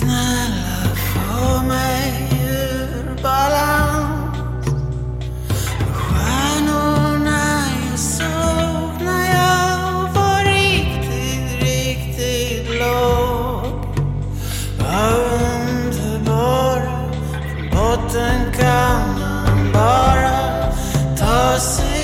snälla få mig ur balans. Stjärnorna jag såg när jag var riktigt, riktigt låg var underbara. Från botten kan man bara ta sig